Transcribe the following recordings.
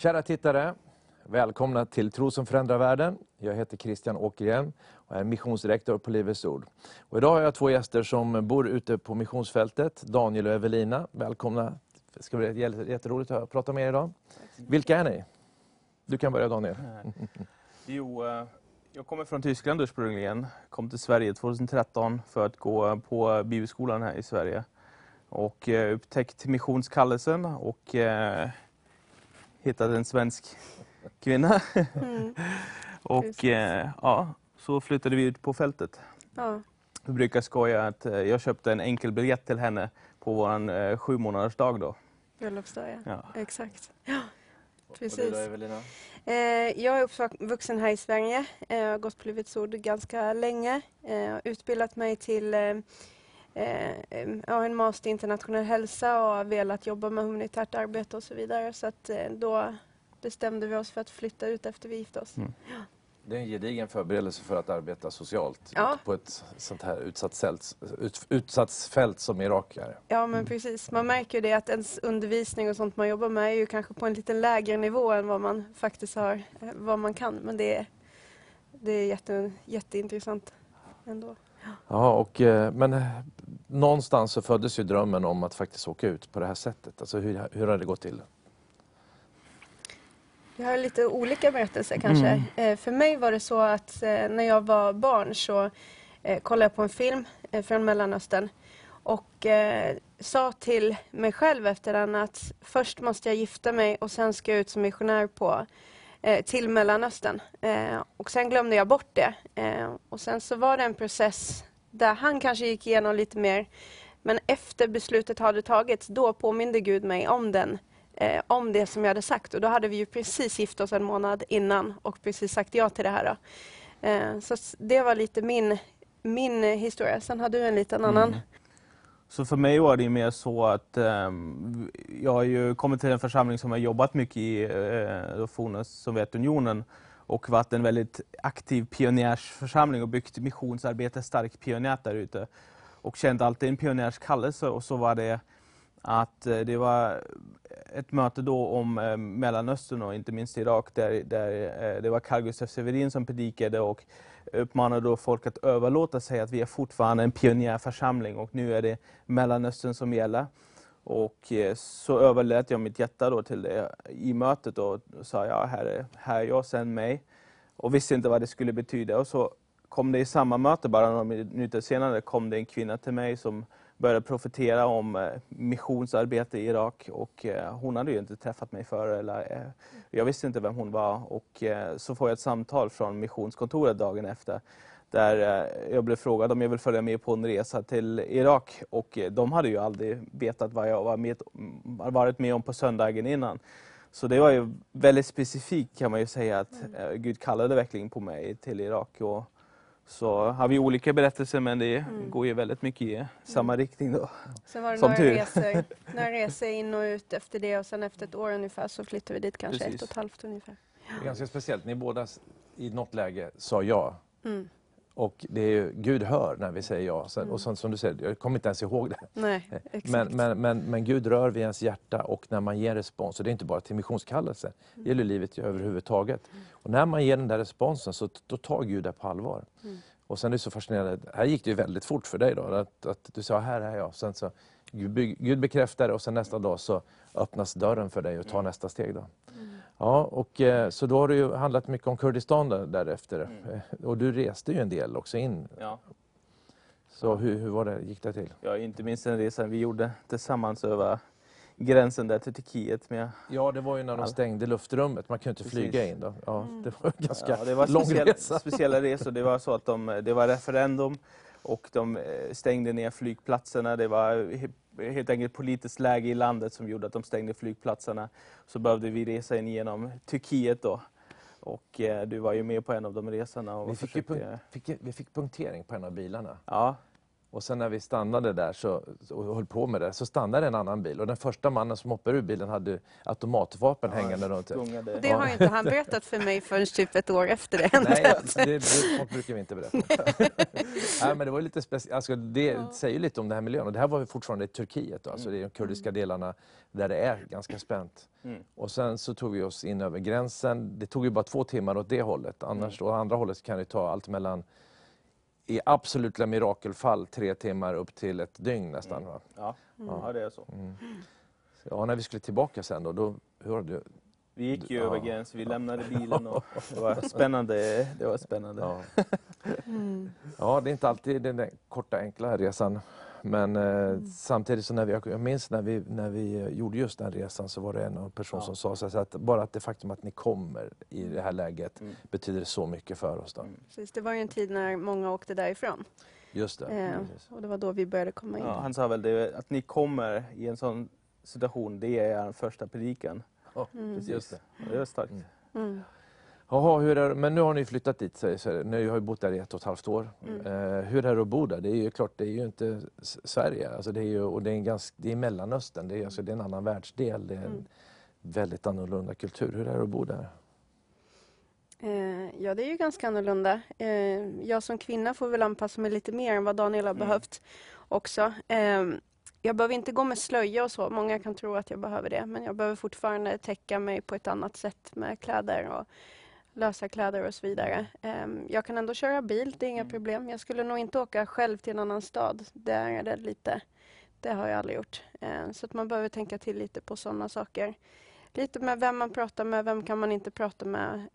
Kära tittare, välkomna till Tro som förändrar världen. Jag heter Christian Åkerhielm och är missionsdirektör på Livets Ord. Och idag har jag två gäster som bor ute på missionsfältet, Daniel och Evelina. Välkomna. Det ska bli jätteroligt att prata med er idag. Vilka är ni? Du kan börja Daniel. Jo, eh, jag kommer från Tyskland ursprungligen. Kom till Sverige 2013 för att gå på bibelskolan här i Sverige. Och eh, upptäckt missionskallelsen och eh, hittade en svensk kvinna. Mm. och eh, ja, så flyttade vi ut på fältet. Ja. Vi brukar skoja att eh, jag köpte en enkel biljett till henne på vår eh, sju månaders dag då. Bröllopsdag, ja. Ja. Exakt. Ja, Och precis. du då, Evelina? Eh, jag är uppvuxen här i Sverige. Eh, jag har gått på Livets Ord ganska länge. Jag har utbildat mig till ja, en master i internationell hälsa och har velat jobba med humanitärt arbete och så vidare. Så att, eh, då bestämde vi oss för att flytta ut efter vi gifte oss. Mm. Det är en gedigen förberedelse för att arbeta socialt Ja. på ett sånt här utsatt fält, ut, utsatt fält som Irak är. Ja men precis, man märker ju det att ens undervisning och sånt man jobbar med är ju kanske på en lite lägre nivå än vad man faktiskt har, eh, vad man kan. Men det är, det är jätte, jätteintressant ändå. Ja, och, eh, men eh, någonstans så föddes ju drömmen om att faktiskt åka ut på det här sättet. Alltså hur, hur har det gått till? Jag har lite olika berättelser kanske. Mm. Eh, för mig var det så att eh, när jag var barn så eh, kollade jag på en film eh, från Mellanöstern och eh, sa till mig själv efter den att först måste jag gifta mig och sen ska jag ut som missionär på, eh, till Mellanöstern. Och sen glömde jag bort det. Och sen så var det en process där han kanske gick igenom lite mer. Men efter beslutet hade tagits, då påminde Gud mig om den eh, om det som jag hade sagt. Och då hade vi ju precis gift oss en månad innan och precis sagt ja till det här. Då. Eh, så det var lite min, min historia. Sen har du en liten annan. Mm. Så för mig var det mer så att eh, jag har ju kommit till en församling som har jobbat mycket i eh, forna Sovjetunionen och varit en väldigt aktiv pionjärsförsamling och byggt missionsarbete starkt pionjärt där ute. Och kände alltid en pionjärskallelse och så var det att eh, det var ett möte då om eh, Mellanöstern och inte minst Irak där, där eh, det var Carl Gustaf Severin som predikade och uppmanade då folk att överlåta sig att vi är fortfarande en pionjärförsamling och nu är det Mellanöstern som gäller. Och eh, så överlät jag mitt hjärta då till det i mötet och sa ja, här är, här är jag, sänd mig. Och visste inte vad det skulle betyda. Och så kom det i samma möte, bara några minuter senare, kom det en kvinna till mig som började profetera om eh, missionsarbete i Irak. Och eh, hon hade ju inte träffat mig förr. Eller, jag visste inte vem hon var. Och så får jag ett samtal från missionskontoret dagen efter. Där eh, jag blev frågad om jag vill följa med på en resa till Irak. Och eh, de hade ju aldrig vetat vad jag var med, varit med om på söndagen innan. Så det var ju väldigt specifikt kan man ju säga att eh, Gud kallade verkligen på mig till Irak. Och så har vi olika berättelser men det Mm. går ju väldigt mycket i samma riktning då. Sen var det Som några tur. resor, några resor in och ut efter det och sen efter ett år ungefär så flyttade vi dit kanske Precis. ett och ett halvt ungefär. Det är ganska speciellt. Ni båda i något läge sa ja. Mm. Och det är Gud hör när vi säger ja. Sen, Mm. Och sen, som du säger, jag kommer inte ens ihåg det. Nej, exakt. Men, men, men, men Gud rör vid ens hjärta och när man ger respons, och det är inte bara till missionskallelse, det gäller livet överhuvudtaget. Och när man ger den där responsen så då tar Gud det på allvar. Mm. Och sen är det så fascinerande, här gick det ju väldigt fort för dig då, att, att du sa här är jag. Sen så, Gud, be- Gud bekräftar och sen nästa dag så öppnas dörren för dig och tar nästa steg. Då. Mm. Ja, och, eh, så då har det ju handlat mycket om Kurdistan där, därefter. Eh, Och du reste ju en del också in. Ja. Så hur, hur var det, gick det till? Ja, inte minst den resan vi gjorde tillsammans över gränsen där till Turkiet. Med, Ja, det var ju när de stängde luftrummet. Man kunde inte Precis. flyga in. Då. Ja, Mm. Det var en ganska ja, det var lång speciell, resa. speciella resor. Det var så att de, det var referendum och de eh, stängde ner flygplatserna. Det var helt enkelt politiskt läge i landet som gjorde att de stängde flygplatserna. Så behövde vi resa in genom Turkiet då. Och eh, du var ju med på en av de resorna. Och Vi fick, försökte- punkt, fick, vi fick punktering på en av bilarna. Ja, Och sen när vi stannade där så, och höll på med det så stannade en annan bil och den första mannen som hoppade ur bilen hade automatvapen hängande runt. Och det har ju inte han berättat för mig förrän typ ett år efter det hände. Nej, det, det sånt brukar vi inte berätta. Nej, men det var lite speciellt. Alltså, det Ja. säger ju lite om den här miljön. Och det här var fortfarande i Turkiet, då, alltså det är de kurdiska delarna där det är ganska spänt. Mm. Och sen så tog vi oss in över gränsen. Det tog ju bara två timmar åt det hållet. Annars då, andra hållet kan det ta allt mellan i absoluta mirakelfall tre timmar upp till ett dygn nästan. Va? Ja. Mm. ja, det är så. Ja, när vi skulle tillbaka sen då, då hörde Vi gick ju Ja. över gränsen, vi lämnade bilen och det var spännande. Det var spännande. ja. Mm. Ja, det är inte alltid den korta enkla resan. Men eh, samtidigt så när vi, jag minns när vi, när vi eh, gjorde just den resan så var det en person Ja. som sa så att bara att det faktum att ni kommer i det här läget Mm. betyder så mycket för oss. Då. Mm. Precis, det var ju en tid när många åkte därifrån. Just det. Eh, och det var då vi började komma in. Ja, han sa väl det, att ni kommer i en sån situation, det är er första predikan. Mm. Precis. Just det. Det var starkt. Mm. Jaha, hur är, det- men nu har ni flyttat dit, säger så Ni har ju bott där i ett och ett halvt år. Mm. Eh, hur är det att bo där? Det är ju klart, det är ju inte Sverige. Alltså det är ju, och det är, en ganska, det är Mellanöstern, det är, alltså, det är en annan världsdel. Det är en Mm. väldigt annorlunda kultur. Hur är det att bo där? Eh, ja, det är ju ganska annorlunda. Eh, jag som kvinna får väl anpassa mig lite mer än vad Daniel har Mm. behövt också. Eh, jag behöver inte gå med slöja och så. Många kan tro att jag behöver det. Men jag behöver fortfarande täcka mig på ett annat sätt med kläder och lösa kläder och så vidare. Eh, jag kan ändå köra bil, det är inga Mm. problem. Jag skulle nog inte åka själv till en annan stad. Där är det lite, det har jag aldrig gjort. Eh, så att man behöver tänka till lite på sådana saker. Lite med vem man pratar med, vem kan man inte prata med.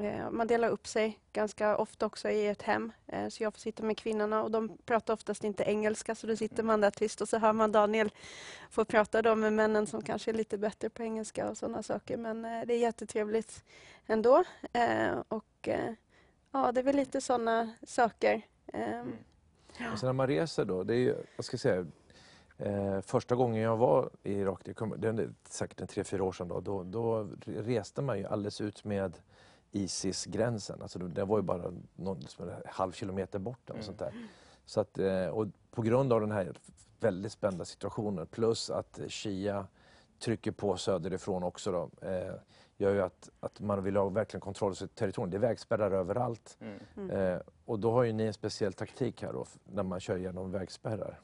Eh, man delar upp sig ganska ofta också i ett hem. Eh, så jag får sitta med kvinnorna och de pratar oftast inte engelska så då sitter man där tyst och så hör man Daniel få prata då med männen som kanske är lite bättre på engelska och sådana saker. Men eh, det är jättetrevligt ändå. Och ja, det är väl lite sådana saker. Ehm, Och sen när man reser då, det är ju, jag ska säga, eh, första gången jag var i Irak, det, kom, det är säkert en tre, fyra år sedan då, då, då reste man ju alldeles ut med Isis-gränsen. Alltså det, det var ju bara någon, som en halv kilometer bort. Och, sånt där. Så att, eh, och på grund av den här väldigt spända situationen plus att Shia trycker på söderifrån också då, eh, gör ju att, att man vill ha verkligen kontroll över sitt territorium. Det är vägspärrar överallt. Mm. mm. Eh, och då har ju ni en speciell taktik här då, när man kör igenom vägspärrar.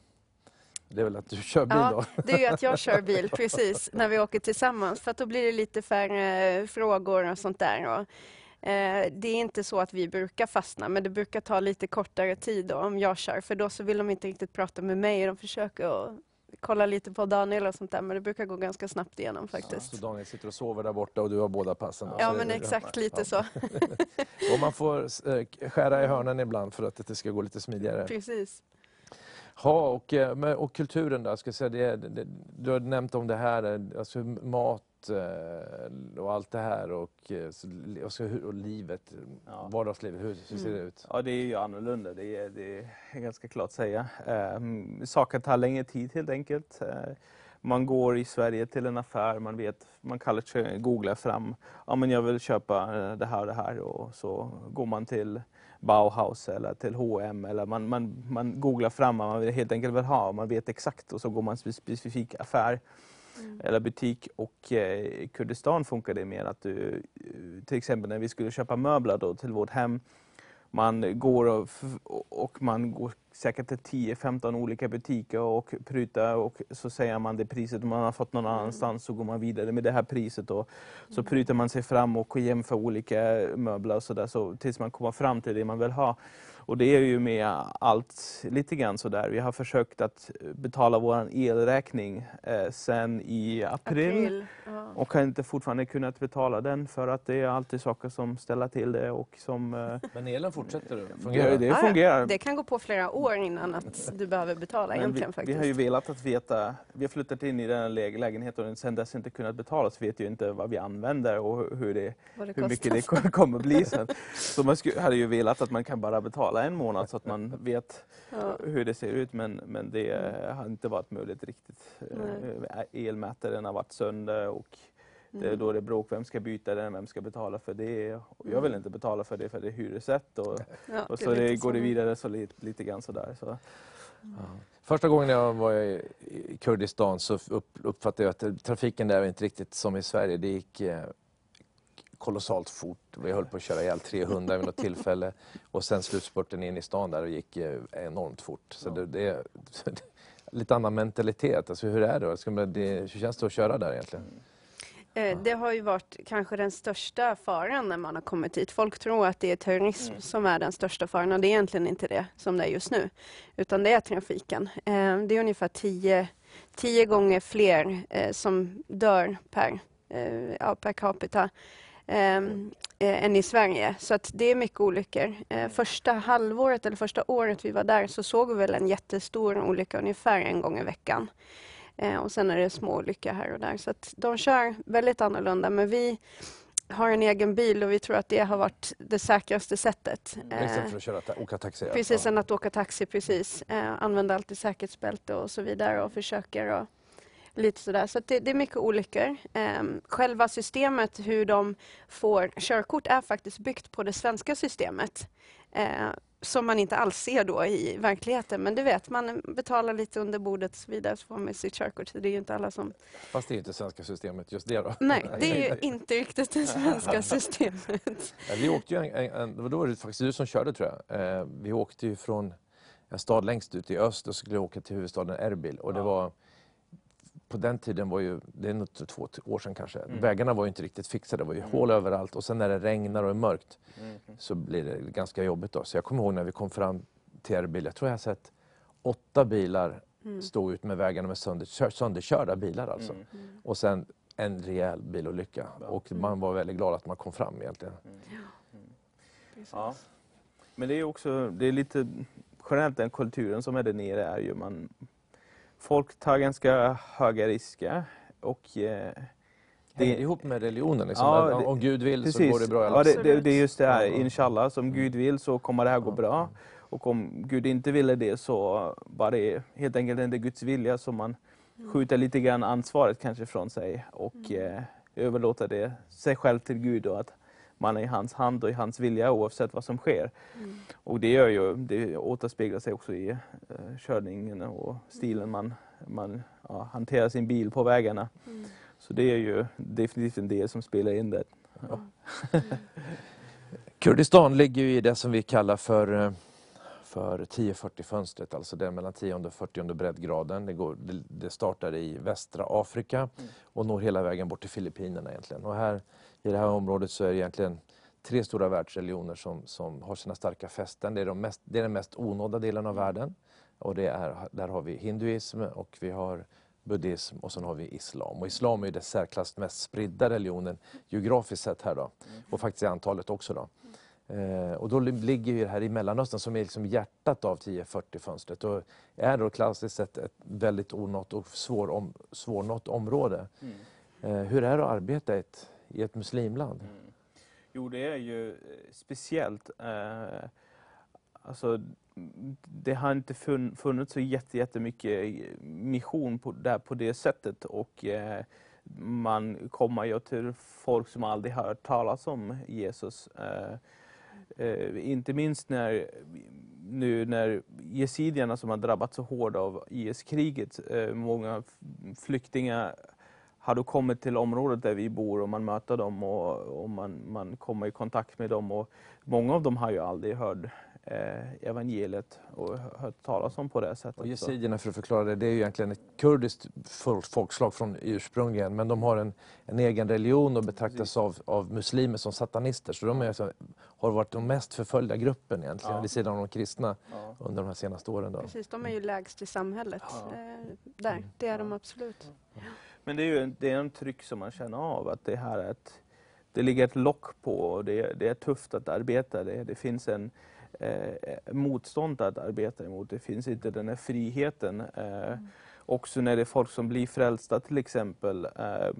Det är väl att du kör bil Ja, då? det är ju att jag kör bil precis när vi åker tillsammans för att då blir det lite färre frågor och sånt där. Och, eh, det är inte så att vi brukar fastna men det brukar ta lite kortare tid då, om jag kör för då så vill de inte riktigt prata med mig. De försöker att kolla lite på Daniel och sånt där men det brukar gå ganska snabbt igenom faktiskt. Så Daniel sitter och sover där borta och du har båda passen? Ja men är det- exakt lite ja. så. Och man får eh, skära i hörnen ibland för att det ska gå lite smidigare. Precis. Ja, och, eh, och kulturen då? Ska säga, det, det, du har nämnt om det här, eh, alltså mat eh, och allt det här och, eh, och, och livet, Ja. vardagslivet, hur, hur ser det ut? Ja, det är ju annorlunda. Det är, det är ganska klart att säga. Um, saker tar längre tid helt enkelt. Eh, man går i Sverige till en affär, man vet, man kallar sig, googlar fram, ja men jag vill köpa eh, det här och det här och så går man till Bauhaus eller till H&M eller man, man, man googlar fram vad man vill- helt enkelt vill ha, man vet exakt och så går man till en specifik affär Mm. eller butik. Och eh, i Kurdistan funkar det mer att du, eh, till exempel när vi skulle köpa möbler då till vårt hem, man går och, och man går säkert till 10-15 olika butiker och prutar och så säger man det priset. Man har fått någon annanstans så går man vidare med det här priset och så prutar man sig fram och jämför olika möbler och sådär. Så tills man kommer fram till det man vill ha. Och det är ju med allt lite grann sådär. Vi har försökt att betala vår elräkning eh, sen i april. April. Ja. Och har inte fortfarande kunnat betala den för att det är alltid saker som ställer till det och som... eh, Men elen fortsätter att det, fungera? det Ja, ja. fungerar. Det kan gå på flera år innan att du behöver betala Men egentligen vi, faktiskt. vi har ju velat att veta, vi har flyttat in i den här lä- lägenheten och sen dess inte kunnat betala så vet ju inte vad vi använder och hur- det, det hur mycket det kommer bli sen. Så man skulle, hade ju velat att man kan bara betala en månad så att man vet Ja. hur det ser ut men, men det eh, har inte varit möjligt riktigt. Eh, Elmätaren har varit sönder och Det är då det är bråk, vem ska byta den, vem ska betala för det? Och jag vill inte betala för det för det är hyresrätt. Och, Ja, och så det går det vidare så lite, lite grann sådär. Så. Första gången jag var i Kurdistan så upp, uppfattade jag att trafiken där var inte riktigt som i Sverige. Det gick eh, kolossalt fort. Vi höll på att köra ihjäl 300 vid något tillfälle. Och sen slutspurten in i stan där och gick eh, enormt fort. Så det, det är lite annan mentalitet. Alltså, hur är det? Det? Hur känns det att köra där egentligen? Eh, Det har ju varit kanske den största faran när man har kommit hit. Folk tror att det är terrorism Mm. som är den största faran och det är egentligen inte det som det är just nu. Utan det är trafiken. Eh, Det är ungefär tio, tio gånger fler som dör per, per capita än i Sverige. Så att det är mycket olyckor. Eh, Första halvåret eller första året vi var där så såg vi väl en jättestor olycka ungefär en gång i veckan. Eh, och sen är det små olyckor här och där. Så att de kör väldigt annorlunda. Men vi har en egen bil och vi tror att det har varit det säkraste sättet. Eh, Istället för att köra, ta- åka taxi? precis, Ja. än att åka taxi. precis. Eh, använder alltid säkerhetsbälte och så vidare och försöker och lite sådär. Så det, det är mycket olyckor. Eh, själva systemet, hur de får körkort, är faktiskt byggt på det svenska systemet. Eh, som man inte alls ser då i verkligheten. Men det vet man, betalar lite under bordet och så vidare så får man sitt körkort. Så det är ju inte alla som... Fast det är ju inte svenska systemet just det då. Nej, det är ju inte riktigt det svenska systemet. Vi åkte ju en, en, då var det faktiskt du som körde tror jag. Eh, vi åkte ju från en stad längst ut i öst och skulle åka till huvudstaden Erbil. Och det var, på den tiden var ju, det är nog två år sedan kanske, Mm. vägarna var ju inte riktigt fixade. Det var ju Mm. hål överallt och sen när det regnar och är mörkt Mm. så blir det ganska jobbigt. Då. Så jag kommer ihåg när vi kom fram till Erbil, jag tror jag har sett åtta bilar Mm. stå ut med vägarna med sönder, sönderkörda bilar alltså. Mm. Mm. Och sen en rejäl bilolycka. Ja. Och man var väldigt glad att man kom fram egentligen. Ja. Men det är också, det är lite generellt den kulturen som är där nere är ju man Folk tar ganska höga risker och eh, Det är ihop med religionen. Liksom. Ja, Att det- om Gud vill så precis. går det bra ja, det, det, det är just det här, inshallah, som Gud vill så kommer det här gå bra. Och om Gud inte ville det så var det helt enkelt inte Guds vilja så man skjuter lite grann ansvaret kanske från sig och eh, överlåter det sig själv till Gud och att man är i hans hand och i hans vilja oavsett vad som sker. Mm. Och det gör ju, det återspeglar sig också i eh, körningen och stilen man, man ja, hanterar sin bil på vägarna. Mm. Så det är ju definitivt en del som spelar in där. Ja. Kurdistan ligger ju i det som vi kallar för, eh, för 10-40-fönstret, alltså är mellan 10 och 40 breddgraden. Det, går, det, det startar i västra Afrika Mm. och når hela vägen bort till Filippinerna egentligen. Och här, I det här området så är det egentligen tre stora världsreligioner som, som har sina starka fästen. Det är, de mest, det är den mest onådda delen av världen. Och det är, där har vi hinduism och vi har buddhism och sen har vi islam. Och islam är ju det särklass mest spridda religionen geografiskt sett här då. Och faktiskt i antalet också då. Eh, och då li- ligger ju det här i Mellanöstern som är liksom hjärtat av 1040-fönstret och är då klassiskt sett ett väldigt onått och svår om, svårnått område. Eh, hur är det att arbeta i ett, i ett muslimland? Mm. Jo, det är ju eh, speciellt. Eh, alltså, det har inte fun- funnits så jätte- jättemycket mission på, där på det sättet. Och eh, man kommer ju till folk som aldrig har hört talas om Jesus. Eh, eh, inte minst när, nu när jesidierna som har drabbats så hårt av IS-kriget, eh, många flyktingar har då kommit till området där vi bor och man möter dem och, och man, man kommer i kontakt med dem. Och många av dem har ju aldrig hört evangeliet och hört talas om på det sättet. Och Yazidierna, för att förklara det, det är ju egentligen ett kurdiskt folk- folkslag från ursprungligen, men de har en, en egen religion och betraktas av, av muslimer som satanister. Så de är, alltså- har varit de mest förföljda gruppen egentligen, Ja. vid sidan av de kristna Ja. under de här senaste åren. Då. Precis, de är ju lägst i samhället. Ja. Eh, där, det är de absolut. Men det är ju en, det är en tryck som man känner av att det här är ett, det ligger ett lock på och det, det är tufft att arbeta. Det, det finns en eh, motstånd att arbeta emot. Det finns inte den här friheten. Eh, Också när det är folk som blir frälsta till exempel, eh,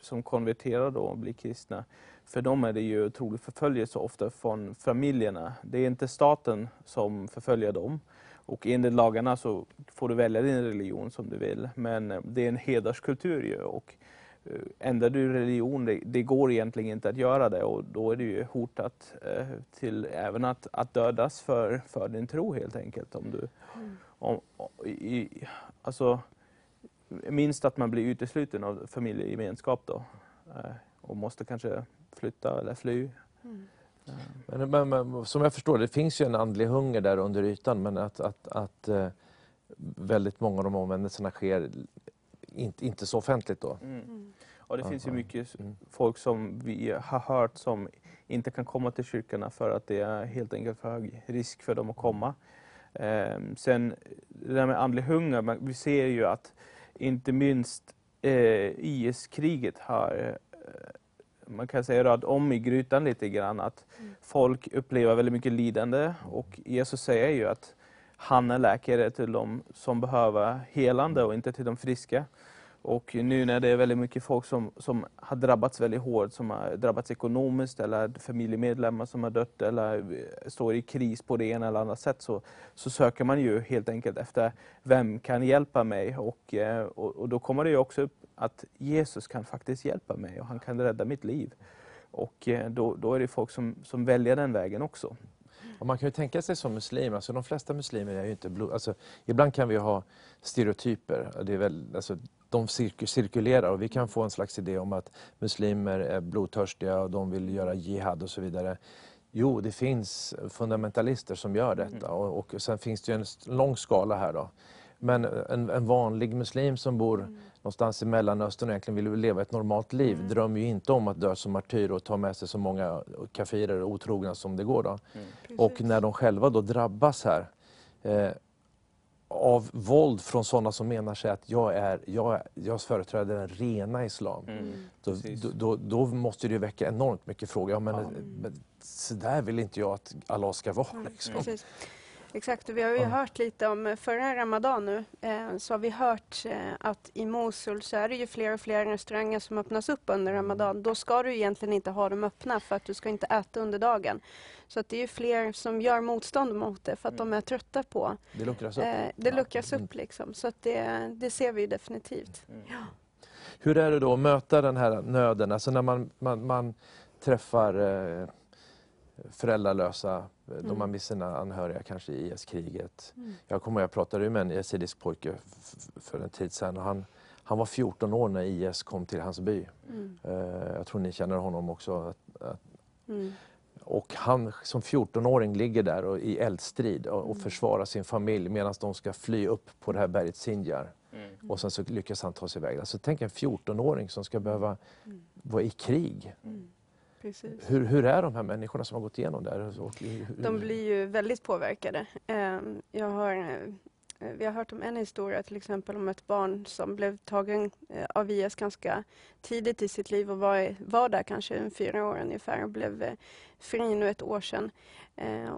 som konverterar då och blir kristna. För dem är det ju otrolig förföljelse ofta från familjerna. Det är inte staten som förföljer dem. Och enligt lagarna så får du välja din religion som du vill. Men eh, det är en hederskultur ju. Och eh, Eh, ändrar du religion, det, det, går egentligen inte att göra det och då är det ju hotat eh, till även att, att dödas för, för din tro helt enkelt. Om du, om, i, alltså, minst att man blir utesluten av familjegemenskap då eh, och måste kanske flytta eller fly. Mm. Men, men, men, som jag förstår det finns ju en andlig hunger där under ytan men att, att, att eh, väldigt många av de omvändelserna sker inte, inte så offentligt då. Mm. Mm. Och det Aha. finns ju mycket mm. folk som vi har hört som inte kan komma till kyrkorna för att det är helt enkelt för hög risk för dem att komma. Eh, sen det där med andlig hunger, vi ser ju att inte minst eh, IS-kriget har eh, man kan säga röd om i grytan lite grann. Att mm. folk upplever väldigt mycket lidande och Jesus säger ju att han är läkare till de som behöver helande och inte till de friska. Och nu när det är väldigt mycket folk som, som har drabbats väldigt hårt, som har drabbats ekonomiskt eller familjemedlemmar som har dött eller står i kris på det ena eller andra sätt så, så söker man ju helt enkelt efter vem kan hjälpa mig och, eh, och, och då kommer det ju också upp att Jesus kan faktiskt hjälpa mig och han kan rädda mitt liv. Och eh, då, då är det folk som, som väljer den vägen också. Och man kan ju tänka sig som muslim, alltså de flesta muslimer är ju inte blod... Alltså, ibland kan vi ha stereotyper. Det är väl, alltså, de cirkulerar och vi kan få en slags idé om att muslimer är blodtörstiga och de vill göra jihad och så vidare. Jo, det finns fundamentalister som gör detta mm. och, och sen finns det ju en lång skala här då. Men en, en vanlig muslim som bor mm. Någonstans i Mellanöstern och egentligen vill leva ett normalt liv mm. drömmer ju inte om att dö som martyr och ta med sig så många kafirer och otrogna som det går. Då. Mm. Och när de själva då drabbas här eh, av våld från sådana som menar sig att jag, är, jag, jag företräder den rena islam. Mm. Då, då, då, då, måste det väcka enormt mycket frågor. Ja, men, ja. men, så där vill inte jag att Allah ska vara. Mm. Liksom. Exakt, vi har ju ja. hört lite om eh, förra Ramadan nu, eh, så har vi hört eh, att i Mosul så är det ju fler och fler restauranger som öppnas upp under Ramadan. Då ska du egentligen inte ha dem öppna för att du ska inte äta under dagen. Så att det är ju fler som gör motstånd mot det för att mm. de är trötta på... Det luckras upp? Eh, det luckras upp mm. liksom, så att det, det ser vi definitivt. Mm. Ja. Hur är det då att möta den här nöden, alltså när man, man, man träffar eh, föräldralösa, mm. de har mist sina anhöriga kanske i IS-kriget. Mm. Jag kommer jag pratade med en yazidisk pojke för en tid sedan och han, han var 14 år när IS kom till hans by. Mm. Uh, jag tror ni känner honom också. Mm. och han som 14-åring ligger där och, i eldstrid och, och mm. försvarar sin familj medan de ska fly upp på det här berget Sinjar. Mm. Och sen så lyckas han ta sig iväg. Alltså tänk en 14-åring som ska behöva vara i krig. Hur, hur, är de här människorna som har gått igenom det här? De blir ju väldigt påverkade. Ehm, jag har, eh, vi har hört om en historia till exempel om ett barn som blev tagen eh, av IS ganska tidigt i sitt liv och var, var där kanske en fyra år ungefär och blev eh, fri nu ett år sedan.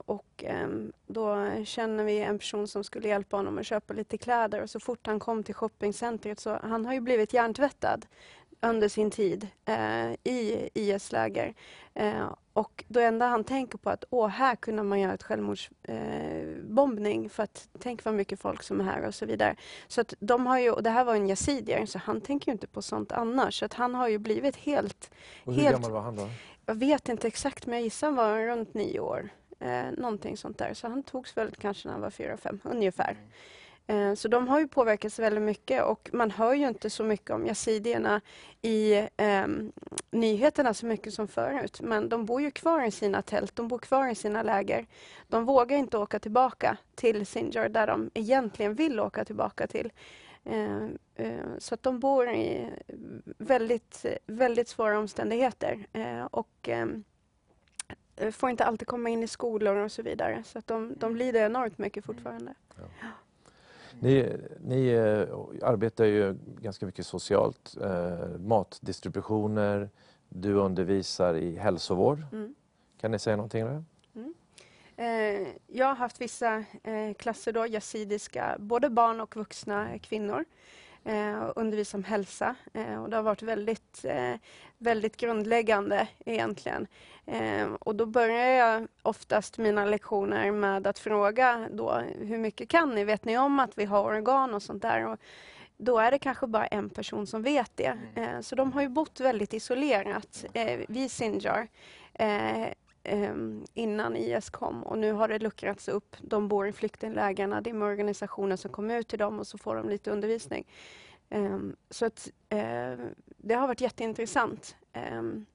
Och ehm, då känner vi en person som skulle hjälpa honom att köpa lite kläder och så fort han kom till shoppingcentret så han har ju blivit hjärntvättad under sin tid eh, i IS-läger. Eh, och då enda han tänker på att åh, här kunde man göra ett självmordsbombning eh, för att tänk vad mycket folk som är här och så vidare. Så att de har ju, och det här var en yazidier, så han tänker ju inte på sånt annars. Så att han har ju blivit helt... Och hur helt, gammal var han då? Jag vet inte exakt, men jag gissar han var runt nio år. Eh, någonting sånt där. Så han togs väl kanske när han var fyra, fem, ungefär. Mm. Eh, så de har ju påverkats väldigt mycket och man hör ju inte så mycket om yazidierna i eh, nyheterna så mycket som förut. Men de bor ju kvar i sina tält, de bor kvar i sina läger. De vågar inte åka tillbaka till Sinjar där de egentligen vill åka tillbaka till. Eh, eh, så att de bor i väldigt, väldigt svåra omständigheter. Eh, och ehm, får inte alltid komma in i skolor och så vidare. Så att de, de lider enormt mycket fortfarande. Ja. Ni, ni eh, arbetar ju ganska mycket socialt. Eh, matdistributioner, du undervisar i hälsovård. Mm. Kan ni säga någonting om det? Mm. Eh, jag har haft vissa klasser, då, yazidiska, både barn och vuxna kvinnor eh, undervisa om hälsa. Eh, och det har varit väldigt, eh, väldigt grundläggande egentligen. Och då börjar jag oftast mina lektioner med att fråga då, hur mycket kan ni? Vet ni om att vi har organ och sånt där? Och då är det kanske bara en person som vet det. Mm. Så de har ju bott väldigt isolerat eh, vid Sinjar eh, innan IS kom och nu har det luckrats upp. De bor i flyktinglägren, det är med organisationer som kommer ut till dem och så får de lite undervisning. Eh, så att, eh, det har varit jätteintressant. Ehm,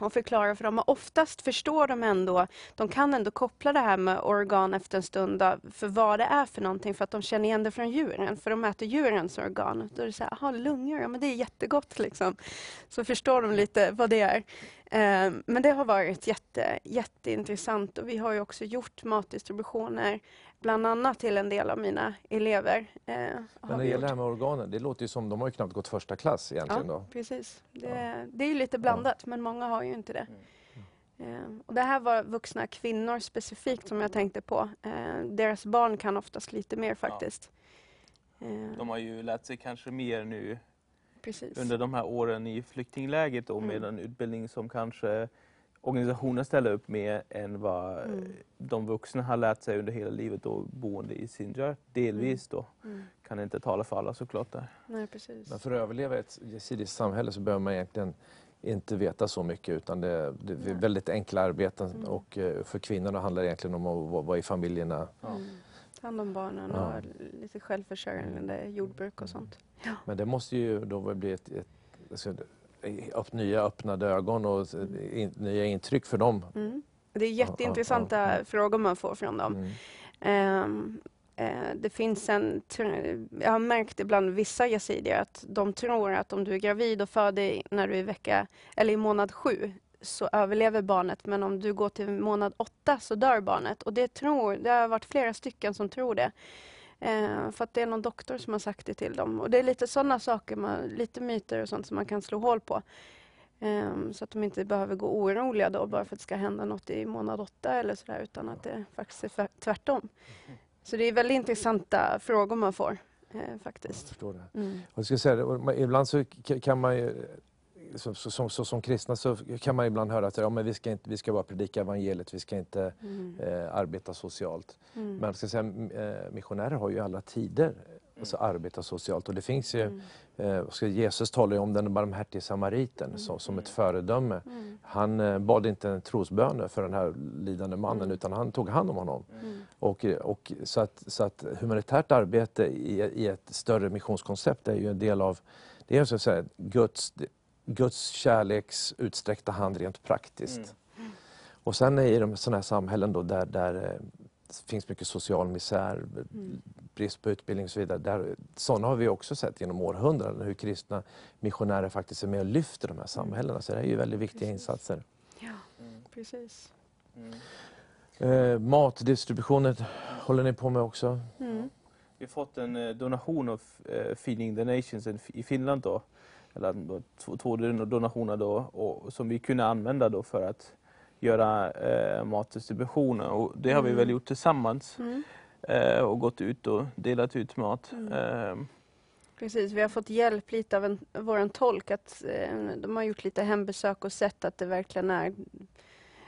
och förklara för dem. Och oftast förstår de ändå, de kan ändå koppla det här med organ efter en stund för vad det är för någonting för att de känner igen det från djuren, för de äter djurens organ. Då är det så här, jaha lungor, ja men det är jättegott liksom. Så förstår de lite vad det är. Eh, men det har varit jätte, jätteintressant och vi har ju också gjort matdistributioner bland annat till en del av mina elever. Eh, Men när det gäller det här med organen, det låter ju som, de har ju knappt gått första klass egentligen Ja, då. precis. Det, det är ju lite blandat, men många har ju inte det. Eh, och det här var vuxna kvinnor specifikt som jag tänkte på. Eh, deras barn kan oftast lite mer faktiskt. Eh, De har ju lärt sig kanske mer nu precis. under de här åren i flyktingläget och med Mm. en utbildning som kanske organisationer ställer upp med än vad Mm. de vuxna har lärt sig under hela livet och boende i Sinjar. Delvis då. Mm. Kan inte tala för alla såklart där. Nej, precis. Men för att överleva i ett yazidiskt samhälle så behöver man egentligen inte veta så mycket utan det, det är Nej. väldigt enkla arbeten Mm. och eh, för kvinnorna handlar det egentligen om att vara- i familjerna. Mm. Ta hand om barnen Ja. och lite självförsörjande jordbruk och sånt. Men det måste ju då bli ett, ett, alltså, upp, nya öppnade ögon och in, nya intryck för dem. Mm. Det är jätteintressanta ja, ja. frågor man får från dem. Mm. Ehm, eh, det finns en... Jag har märkt ibland vissa yazidier att de tror att om du är gravid och föder när du är i vecka eller i månad sju så överlever barnet men om du går till månad åtta så dör barnet. Och det, tror, det har varit flera stycken som tror det. Eh, för att det är någon doktor som har sagt det till dem. Och det är lite sådana saker, man, lite myter och sånt som man kan slå hål på. Ehm, så att de inte behöver gå oroliga då bara för att det ska hända något i månad åtta eller sådär utan att det faktiskt är tvärt- tvärtom. Så det är väldigt intressanta frågor man får eh, Jag faktiskt. förstår det. Mm. Jag ska säga, ibland så kan man ju som, så, som kristna så kan man ibland höra att ja, men vi, ska inte, vi ska bara predika evangeliet, vi ska inte Mm. eh, arbeta socialt. Mm. Men ska säga, eh, missionärer har ju alla tider alltså, arbetat socialt och det finns ju, Mm. eh, Jesus talar ju om den barmhärtige samariten som, som ett föredöme. Mm. Han eh, bad inte en trosbön för den här lidande mannen Mm. utan han tog hand om honom. Mm. Och, och så, att, så att humanitärt arbete i, i ett större missionskoncept är ju en del av det är så att säga, Guds, Guds kärleks utsträckta hand rent praktiskt. Mm. Och sen i de sådana här samhällen då där, där eh, det finns mycket social misär, Mm. brist på utbildning och så vidare. Där, sådana har vi också sett genom århundraden hur kristna missionärer faktiskt är med och lyfter de här samhällena. Så det är ju väldigt viktiga Precis. insatser. Ja, Mm. precis. Mm. Eh, matdistributionen håller ni på med också? Mm. Vi har fått en eh, donation av eh, Feeding the Nations i- i Finland då. Eller två, två donationer då och, som vi kunde använda då för att göra eh, matdistributioner. Och det har vi Mm. väl gjort tillsammans Mm. eh, och gått ut och delat ut mat. Mm. Eh, Precis, vi har fått hjälp lite av en, vår tolk. Att, eh, de har gjort lite hembesök och sett att det verkligen är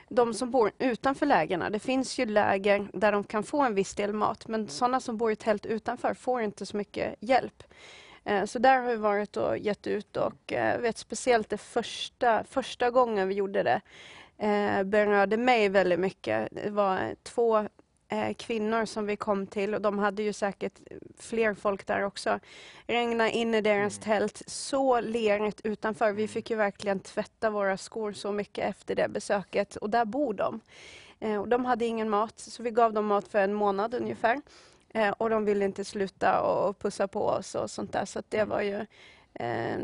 de som bor utanför lägren. Det finns ju läger där de kan få en viss del mat men sådana som bor i tält utanför får inte så mycket hjälp. Eh, Så där har vi varit och gett ut och eh, vet speciellt det första, första gången vi gjorde det eh, berörde mig väldigt mycket. Det var två kvinnor som vi kom till och de hade ju säkert fler folk där också. Regna in i deras tält, så lerigt utanför. Vi fick ju verkligen tvätta våra skor så mycket efter det besöket och där bor de. Och de hade ingen mat så vi gav dem mat för en månad ungefär. Eh, och de ville inte sluta och, pussa på oss och sånt där så det var ju eh,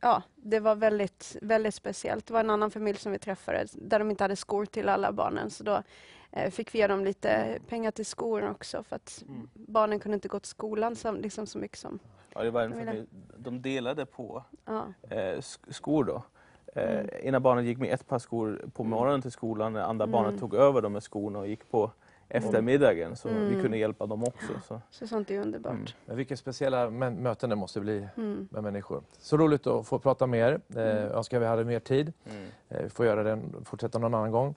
ja, det var väldigt, väldigt speciellt. Det var en annan familj som vi träffade där de inte hade skor till alla barnen så då eh, fick vi ge dem lite pengar till skor också för att Mm. barnen kunde inte gå till skolan som, liksom så mycket som... ja, det var en ville- familj, de delade på Ja. eh, sk- skor då. Eh, Mm. Ena barnet gick med ett par skor på morgonen till skolan, andra Mm. barnet tog över de här skorna och gick på eftermiddagen så vi Mm. kunde hjälpa dem också. Så. Så sånt är underbart. Mm. Men vilka speciella möten det måste bli Mm. med människor. Så roligt att få prata med er. Eh, Mm. önskar vi hade mer tid. Mm. Eh, vi får göra den, fortsätta någon annan gång.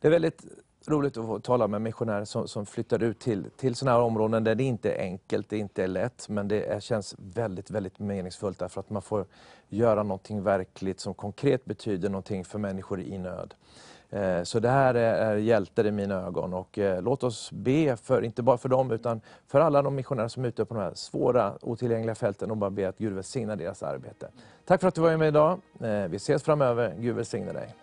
Det är väldigt roligt att få tala med missionärer som, som flyttar ut till, till sådana här områden där det inte är enkelt, det inte är lätt, men det är, känns väldigt, väldigt meningsfullt därför att man får göra någonting verkligt som konkret betyder någonting för människor i nöd. Eh, så det här är hjältar i mina ögon och eh, låt oss be, för, inte bara för dem utan för alla de missionärer som är ute på de här svåra, otillgängliga fälten och bara be att Gud välsignar deras arbete. Tack för att du var med idag. Eh, vi ses framöver. Gud välsigne dig.